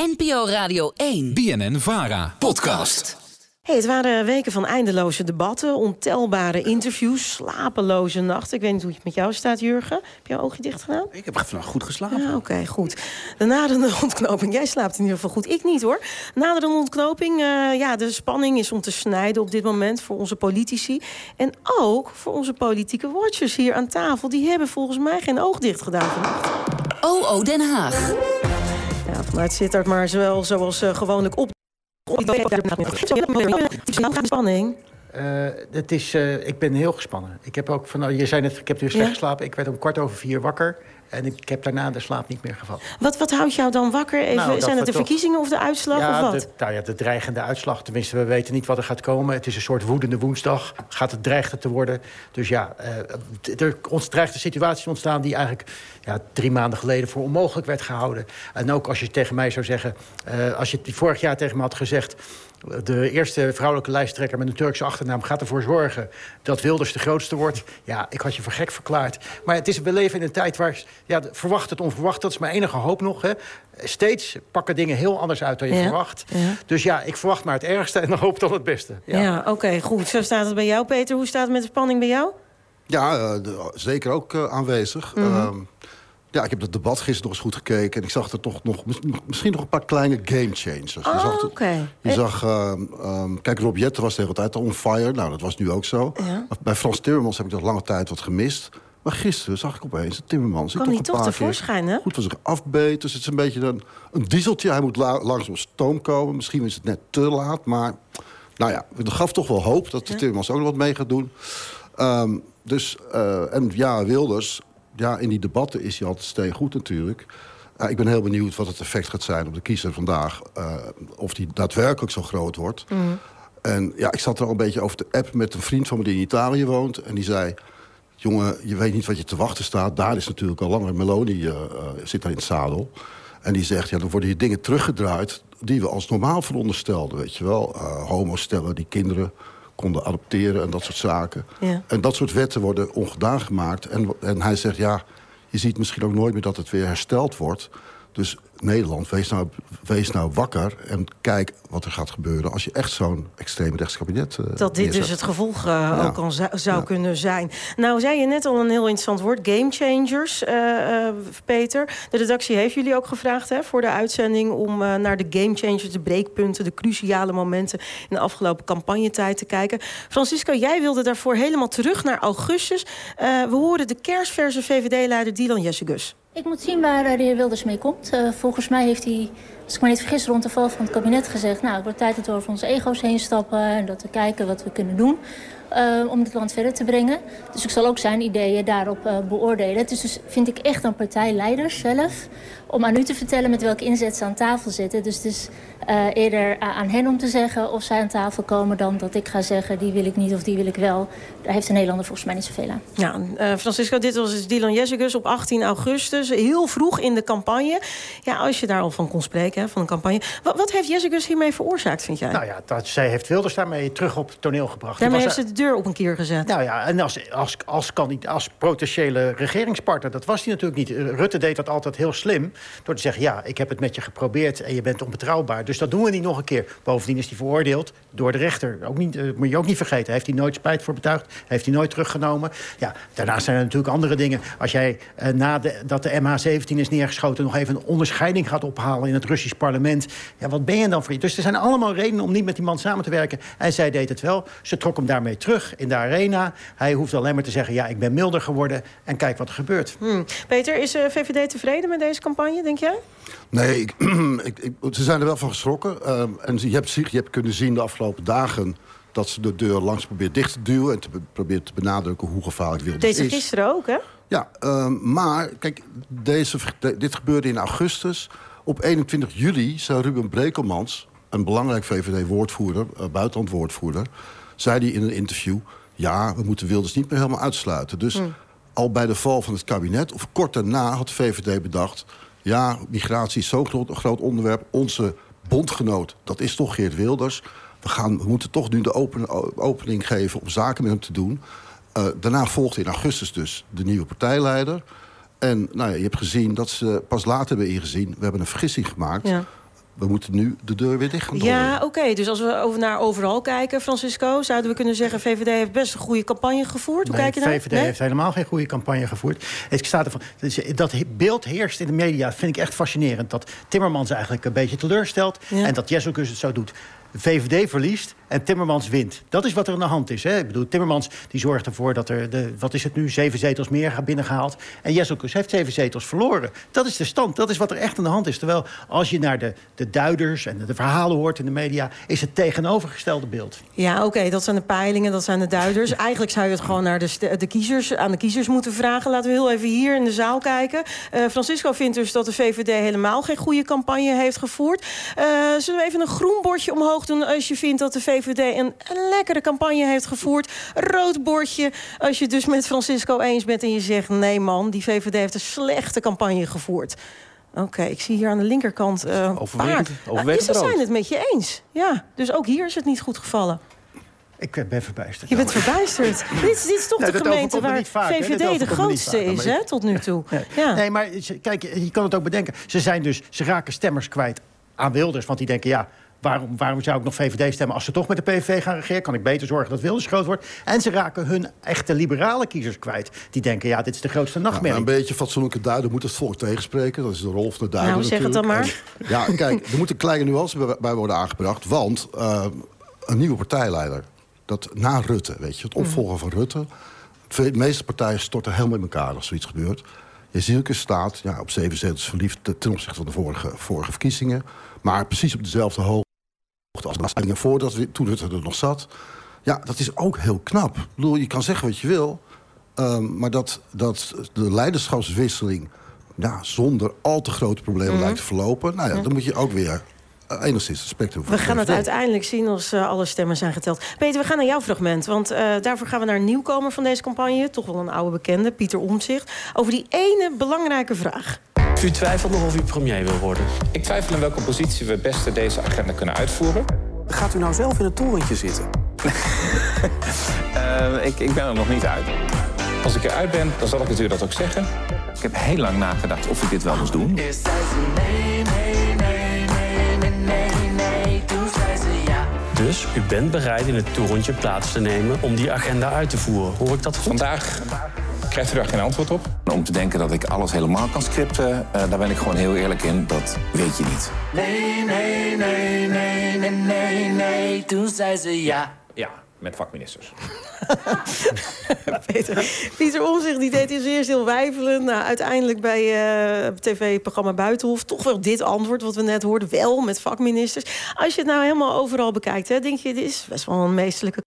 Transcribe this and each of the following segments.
NPO Radio 1. BNN Vara. Podcast. Hey, het waren weken van eindeloze debatten, ontelbare interviews, slapeloze nachten. Ik weet niet hoe het met jou staat, Jurgen. Heb je je oogje dicht gedaan? Ik heb vannacht goed geslapen. Ja, oké, goed. De naderende ontknoping. Jij slaapt in ieder geval goed. Ik niet hoor. Naderende ontknoping. eh, ja, de spanning is om te snijden op dit moment voor onze politici. En ook voor onze politieke watchers hier aan tafel. Die hebben volgens mij geen oog dicht gedaan vannacht. OO Den Haag. Ja, vanuit Sittard, maar zowel zoals eh, gewoonlijk op. Spanning. Eh, het is, eh, ik ben heel gespannen. Ik heb ook van, je zei net, ik heb dus slecht Ja. geslapen. Ik werd om kwart over vier wakker. En ik heb daarna de slaap niet meer gevat. Wat, wat houdt jou dan wakker? Even, Nou, zijn het de toch- verkiezingen of de uitslag of wat? de, nou ja, de dreigende uitslag. Tenminste, we weten niet wat er gaat komen. Het is een soort woedende woensdag. Gaat het dreigde te worden. Dus ja, eh, er dreigt een situatie ontstaan... die eigenlijk ja, drie maanden geleden voor onmogelijk werd gehouden. En ook als je tegen mij zou zeggen... eh, als je het vorig jaar tegen me had gezegd... de eerste vrouwelijke lijsttrekker met een Turkse achternaam... gaat ervoor zorgen dat Wilders de grootste wordt. Ja, ik had je voor gek verklaard. Maar het is, we leven in een tijd waar... Ja, verwacht het onverwacht, dat is mijn enige hoop nog. Hè. Steeds pakken dingen heel anders uit dan je Ja, verwacht. ja. Dus ja, ik verwacht maar het ergste en hoop dan het beste. Ja, oké, goed. Zo staat het bij jou, Peter. Hoe staat het met de spanning bij jou? Ja, eh, de- zeker ook eh, aanwezig. Mhm. Ehm, ja, ik heb het debat gisteren nog eens goed gekeken. En ik zag er toch nog, mis- misschien nog een paar kleine game changers. Je Oh, zag, je Eh, zag ehm, ehm, kijk, Rob Jetten was de hele tijd on fire. Nou, dat was nu ook zo. Ja. Maar Bij Frans Timmermans heb ik nog lange tijd wat gemist. Maar gisteren zag ik opeens dat Timmermans... toch hij een toch tevoorschijn, hè? Goed van zich afbeet. Dus het is een beetje een, een dieseltje. Hij moet la- langzaam op stoom komen. Misschien is het net te laat, maar... Nou ja, het gaf toch wel hoop dat de Timmermans ook nog wat mee gaat doen. Ehm, dus, eh, en ja, Wilders, ja, in die debatten is hij altijd steen goed natuurlijk. Ja, ik ben heel benieuwd wat het effect gaat zijn op de kiezer vandaag. eh, of die daadwerkelijk zo groot wordt. En ja, ik zat er al een beetje over de app met een vriend van me die in Italië woont. En die zei, jongen, je weet niet wat je te wachten staat. Daar is natuurlijk al langer Meloni, eh, eh, zit daar in het zadel. En die zegt, ja, dan worden hier dingen teruggedraaid... die we als normaal veronderstelden, weet je wel. Eh homostellen die kinderen konden adopteren en dat soort zaken. Ja. En dat soort wetten worden ongedaan gemaakt. En, en hij zegt, ja, je ziet misschien ook nooit meer dat het weer hersteld wordt. Dus Nederland, wees nou, wees nou wakker en kijk wat er gaat gebeuren... als je echt zo'n extreem rechts kabinet eh, Dat dit dus het gevolg eh, ook al zou, zou kunnen zijn. Nou, zei je net al een heel interessant woord, game changers, eh, Peter. De redactie heeft jullie ook gevraagd hè, voor de uitzending... om naar de game changers, de breekpunten, de cruciale momenten... in de afgelopen campagnetijd te kijken. Francisco, jij wilde daarvoor helemaal terug naar augustus. We horen de kerstverse VVD-leider Dylan Jessegus. Ik moet zien waar eh, de heer Wilders mee komt. Eh, volgens mij heeft hij, als ik me niet vergis, rond de val van het kabinet gezegd... nou, het wordt tijd dat we over onze ego's heen stappen... en dat we kijken wat we kunnen doen eh, om het land verder te brengen. Dus ik zal ook zijn ideeën daarop eh, beoordelen. Het is dus, vind ik, echt aan partijleiders zelf... om aan u te vertellen met welke inzet ze aan tafel zitten. Dus het is eh, eerder aan hen om te zeggen of zij aan tafel komen... dan dat ik ga zeggen, die wil ik niet of die wil ik wel. Daar heeft een Nederlander volgens mij niet zoveel aan. Ja, Francisco, dit was dus Dylan Jessegus op 18 augustus. Heel vroeg in de campagne. Ja, als je daar al van kon spreken, hè, van een campagne. Wat, wat heeft Jessegus hiermee veroorzaakt, vind jij? Nou ja, dat, zij heeft Wilders daarmee terug op het toneel gebracht. Daarmee heeft ze de deur op een kier gezet. Nou ja, en als, als, als, kandidaat, als potentiële regeringspartner, dat was hij natuurlijk niet. Rutte deed dat altijd heel slim. Door te zeggen, ja, ik heb het met je geprobeerd en je bent onbetrouwbaar. Dus dat doen we niet nog een keer. Bovendien is hij veroordeeld door de rechter. Ook niet, eh, moet je ook niet vergeten. Heeft hij nooit spijt voor betuigd. Heeft hij nooit teruggenomen. Ja, daarnaast zijn er natuurlijk andere dingen. Als jij eh, nadat de MH17 is neergeschoten... nog even een onderscheiding gaat ophalen in het Russisch parlement. Ja, wat ben je dan voor je? Dus er zijn allemaal redenen om niet met die man samen te werken. En zij deed het wel. Ze trok hem daarmee terug in de arena. Hij hoeft alleen maar te zeggen, ja, ik ben milder geworden. En kijk wat er gebeurt. Hm. Peter, is eh, VVD tevreden met deze campagne, denk jij? Nee, ik, ik, ik- ze zijn er wel van geschrokken. Ehm, en je hebt, zich- je hebt kunnen zien de afgelopen dagen... dat ze de deur langs probeert dicht te duwen... en te, be- probeert te benadrukken hoe gevaarlijk Wilders Deze is. gisteren ook, hè? Ja, ehm, maar kijk, deze, de- dit gebeurde in augustus. Op 21 juli zei Ruben Brekelmans, een belangrijk VVD-woordvoerder, uh, buitenlandwoordvoerder, zei hij in een interview: ja, we moeten Wilders niet meer helemaal uitsluiten. Dus al bij de val van het kabinet, of kort daarna, had de VVD bedacht: ja, migratie is zo'n groot, groot onderwerp. Onze bondgenoot, dat is toch Geert Wilders. We, gaan, we moeten toch nu de open, opening geven om zaken met hem te doen. Uh, daarna volgde in augustus dus de nieuwe partijleider. En nou ja, je hebt gezien dat ze pas later hebben ingezien... we hebben een vergissing gemaakt. Ja. we moeten nu de deur weer dicht gaan. Ja, oké. Dus als we over naar overal kijken, Francisco... zouden we kunnen zeggen... VVD heeft best een goede campagne gevoerd. Hoe Nee, kijk je daar? VVD heeft helemaal geen goede campagne gevoerd. Ik sta ervan, dus dat beeld heerst in de media, vind ik echt fascinerend. Dat Timmermans eigenlijk een beetje teleurstelt Ja. en dat Jesselkus het zo doet. VVD verliest en Timmermans wint. Dat is wat er aan de hand is. Hè? Ik bedoel, Timmermans die zorgt ervoor dat er, de, wat is het nu, zeven zetels meer gaan binnengehaald. En Jesselkus heeft zeven zetels verloren. Dat is de stand, dat is wat er echt aan de hand is. Terwijl als je naar de, de duiders en de verhalen hoort in de media... is het tegenovergestelde beeld. Ja, oké, dat zijn de peilingen, dat zijn de duiders. Eigenlijk zou je het gewoon naar de, de kiezers, aan de kiezers moeten vragen. Laten we heel even hier in de zaal kijken. Eh, Francisco vindt dus dat de VVD helemaal geen goede campagne heeft gevoerd. Eh, zullen we even een groen bordje omhoog doen als je vindt dat de VVD een, een lekkere campagne heeft gevoerd? Rood bordje als je het dus met Francisco eens bent en je zegt... nee man, die VVD heeft een slechte campagne gevoerd. Oké, ik zie hier aan de linkerkant eh een Overwegend- paar. overwegend ze zijn het met je eens. Ja, dus ook hier is het niet goed gevallen. Ik ben verbijsterd. Je bent verbijsterd. dit, is, dit is toch Nee, de gemeente waar hè. Dat VVD de grootste vaak, is, ik- hè, tot nu toe. Nee. Ja. Nee, maar kijk, je kan het ook bedenken. Ze, zijn dus, ze raken stemmers kwijt aan Wilders. Want die denken, ja, waarom, waarom zou ik nog VVD stemmen... als ze toch met de PVV gaan regeren? Kan ik beter zorgen dat Wilders groot wordt? En ze raken hun echte liberale kiezers kwijt. Die denken, ja, dit is de grootste Ja, maar nachtmerrie. een beetje fatsoenlijke duiden moet het volk tegenspreken. Dat is de rol van de duider Nou, zeg het dan. En, ja, kijk, er moet een kleine nuance bij- worden aangebracht. Want eh, een nieuwe partijleider, dat na Rutte, weet je, het Mhm. opvolgen van Rutte... de meeste partijen storten helemaal in elkaar als zoiets gebeurt. Je ziet ook in staat, ja, op zeven zetels verliefd... ten opzichte van de vorige, vorige verkiezingen. Maar precies op dezelfde hoogte als de verkiezingen voordat we, toen Rutte er nog zat. Ja, dat is ook heel knap. Ik bedoel, je kan zeggen wat je wil... Ehm, maar dat, dat de leiderschapswisseling ja, zonder al te grote problemen Mhm. lijkt te verlopen... Nou ja, dan moet je ook weer eh, enigszins respect hebben. We gaan het uiteindelijk zien als eh, alle stemmen zijn geteld. Peter, we gaan naar jouw fragment. Want eh, daarvoor gaan we naar een nieuwkomer van deze campagne. Toch wel een oude bekende, Pieter Omtzigt. Over die ene belangrijke vraag. U twijfelt nog of u premier wil worden. Ik twijfel in welke positie we het beste deze agenda kunnen uitvoeren. Gaat u nou zelf in het torentje zitten? Eh, ik, ik ben er nog niet uit. Als ik eruit ben, dan zal ik het u dat ook zeggen. Ik heb heel lang nagedacht of ik dit wel moest doen. Dus u bent bereid in het torentje plaats te nemen om die agenda uit te voeren. Hoor ik dat goed? Vandaag krijgt u daar geen antwoord op. Om te denken dat ik alles helemaal kan scripten, eh, daar ben ik gewoon heel eerlijk in. Dat weet je niet. Nee, nee, nee, nee, nee, nee, nee. Toen zei ze ja. Ja, met vakministers. Peter, Pieter Omtzigt die deed eerst heel wijfelend. Nou, uiteindelijk bij eh, het tv-programma Buitenhof... toch wel dit antwoord wat we net hoorden. Wel met vakministers. Als je het nou helemaal overal bekijkt... Hè, denk je, dit is best wel een meestelijke...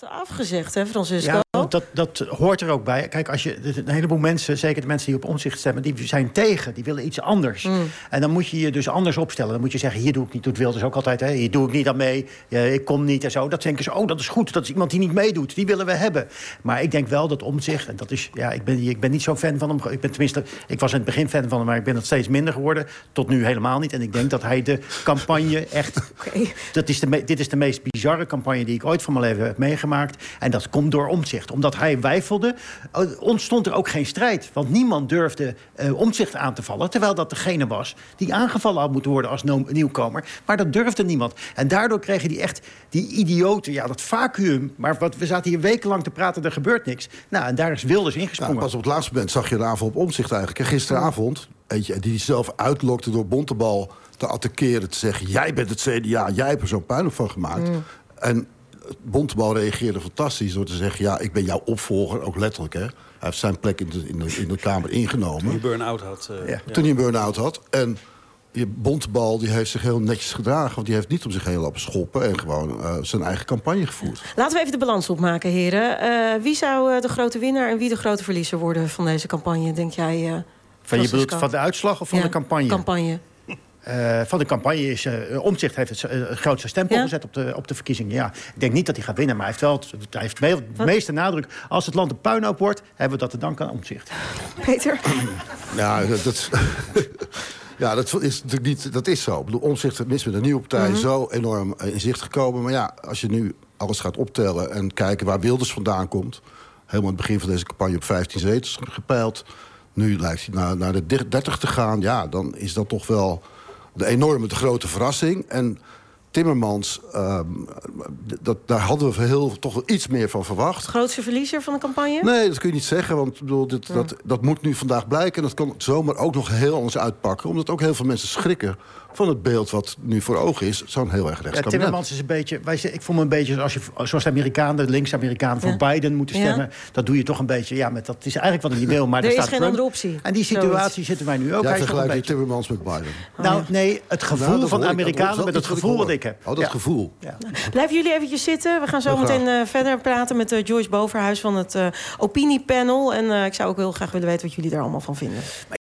Afgezegd, hè, Francisco? Ja, dat, dat hoort er ook bij. Kijk, als je, een heleboel mensen, zeker de mensen die op omzicht stemmen... die zijn tegen, die willen iets anders. Mm. En dan moet je je dus anders opstellen. Dan moet je zeggen, hier doe ik niet, doet Wilders ook altijd... Hè, hier doe ik niet aan mee, ik kom niet en zo. Dat denken ze, oh, dat is goed, dat is iemand die niet meedoet. Die willen we hebben. Maar ik denk wel dat omzicht, en dat is... Ja, ik ben, ik ben niet zo'n fan van hem. Ik ben tenminste, ik was in het begin fan van hem... maar ik ben het steeds minder geworden. Tot nu helemaal niet. En ik denk dat hij de campagne echt... Dat is de dit is de meest bizarre campagne die ik ooit van mijn leven heb meegemaakt. En dat komt door omzicht. Omdat hij wijfelde, eh, ontstond er ook geen strijd. Want niemand durfde eh omzicht aan te vallen. Terwijl dat degene was die aangevallen had moeten worden als no- nieuwkomer. Maar dat durfde niemand. En daardoor kreeg je die echt die idioten, ja, dat vacuüm. Maar wat, we zaten hier wekenlang te praten, er gebeurt niks. Nou, en daar is Wilders Ja, ingesprongen. pas op het laatste moment zag je de aanval op omzicht eigenlijk. En gisteravond, weet je, die zelf uitlokte door Bontebal te attackeren. Te zeggen, jij bent het CDA, jij hebt er zo'n puinhoop van gemaakt. En Bontebal reageerde fantastisch door te zeggen... ja, ik ben jouw opvolger, ook letterlijk, hè. Hij heeft zijn plek in de, in de, in de Kamer ingenomen. Die burn-out had. eh, Ja. Toen hij een burn-out had. En die Bontebal die heeft zich heel netjes gedragen. Want die heeft niet om zich heen lopen schoppen... en gewoon eh, zijn eigen campagne gevoerd. Laten we even de balans opmaken, heren. Eh, wie zou eh, de grote winnaar en wie de grote verliezer worden van deze campagne, denk jij? eh, van, je bedoelt van de uitslag of van Ja, de campagne? campagne. Eh, van de campagne is uh, Omzicht heeft het, eh, grootste stempel Ja? gezet op de, op de verkiezingen. Ja, ik denk niet dat hij gaat winnen, maar hij heeft wel het, hij heeft me- de meeste nadruk. Als het land een puinhoop wordt, hebben we dat te danken aan Omzicht. Peter? Ja, dat, dat, ja, dat is natuurlijk niet. Dat is zo. Ik bedoel, omzicht is met een nieuwe partij zo enorm in zicht gekomen. Maar ja, als je nu alles gaat optellen en kijken waar Wilders vandaan komt. Helemaal aan het begin van deze campagne op 15 zetels gepeild. Nu lijkt hij naar, naar de 30 te gaan. Ja, dan is dat toch wel de enorme, de grote verrassing. En Timmermans, ehm, dat, daar hadden we heel, toch wel iets meer van verwacht. Grootste verliezer van de campagne? Nee, dat kun je niet zeggen, want ik bedoel, dit, dat, dat moet nu vandaag blijken. En dat kan zomaar ook nog heel anders uitpakken. Omdat ook heel veel mensen schrikken van het beeld wat nu voor ogen is. Zo'n heel erg rechts Ja. Timmermans is een beetje... Wij, ik voel me een beetje als je, zoals de Amerikanen, de linkse-Amerikanen... voor Ja. Biden moeten Ja. stemmen. Dat doe je toch een beetje... Ja, met, dat is eigenlijk wat niet wil, maar Er is staat geen Trump. andere optie. En die Zoiets. situatie zitten wij nu ook. Jij vergelijkt beetje... Timmermans met Biden. Nou, nee, het gevoel Ja, dat van de ik. Dat Amerikanen met het gevoel ik wat ik heb. Oh, dat Ja. gevoel. Blijven jullie eventjes zitten. We gaan zo meteen eh, verder praten met eh, Joyce Boverhuis van het eh, opiniepanel. En eh, ik zou ook heel graag willen weten wat jullie daar allemaal van vinden.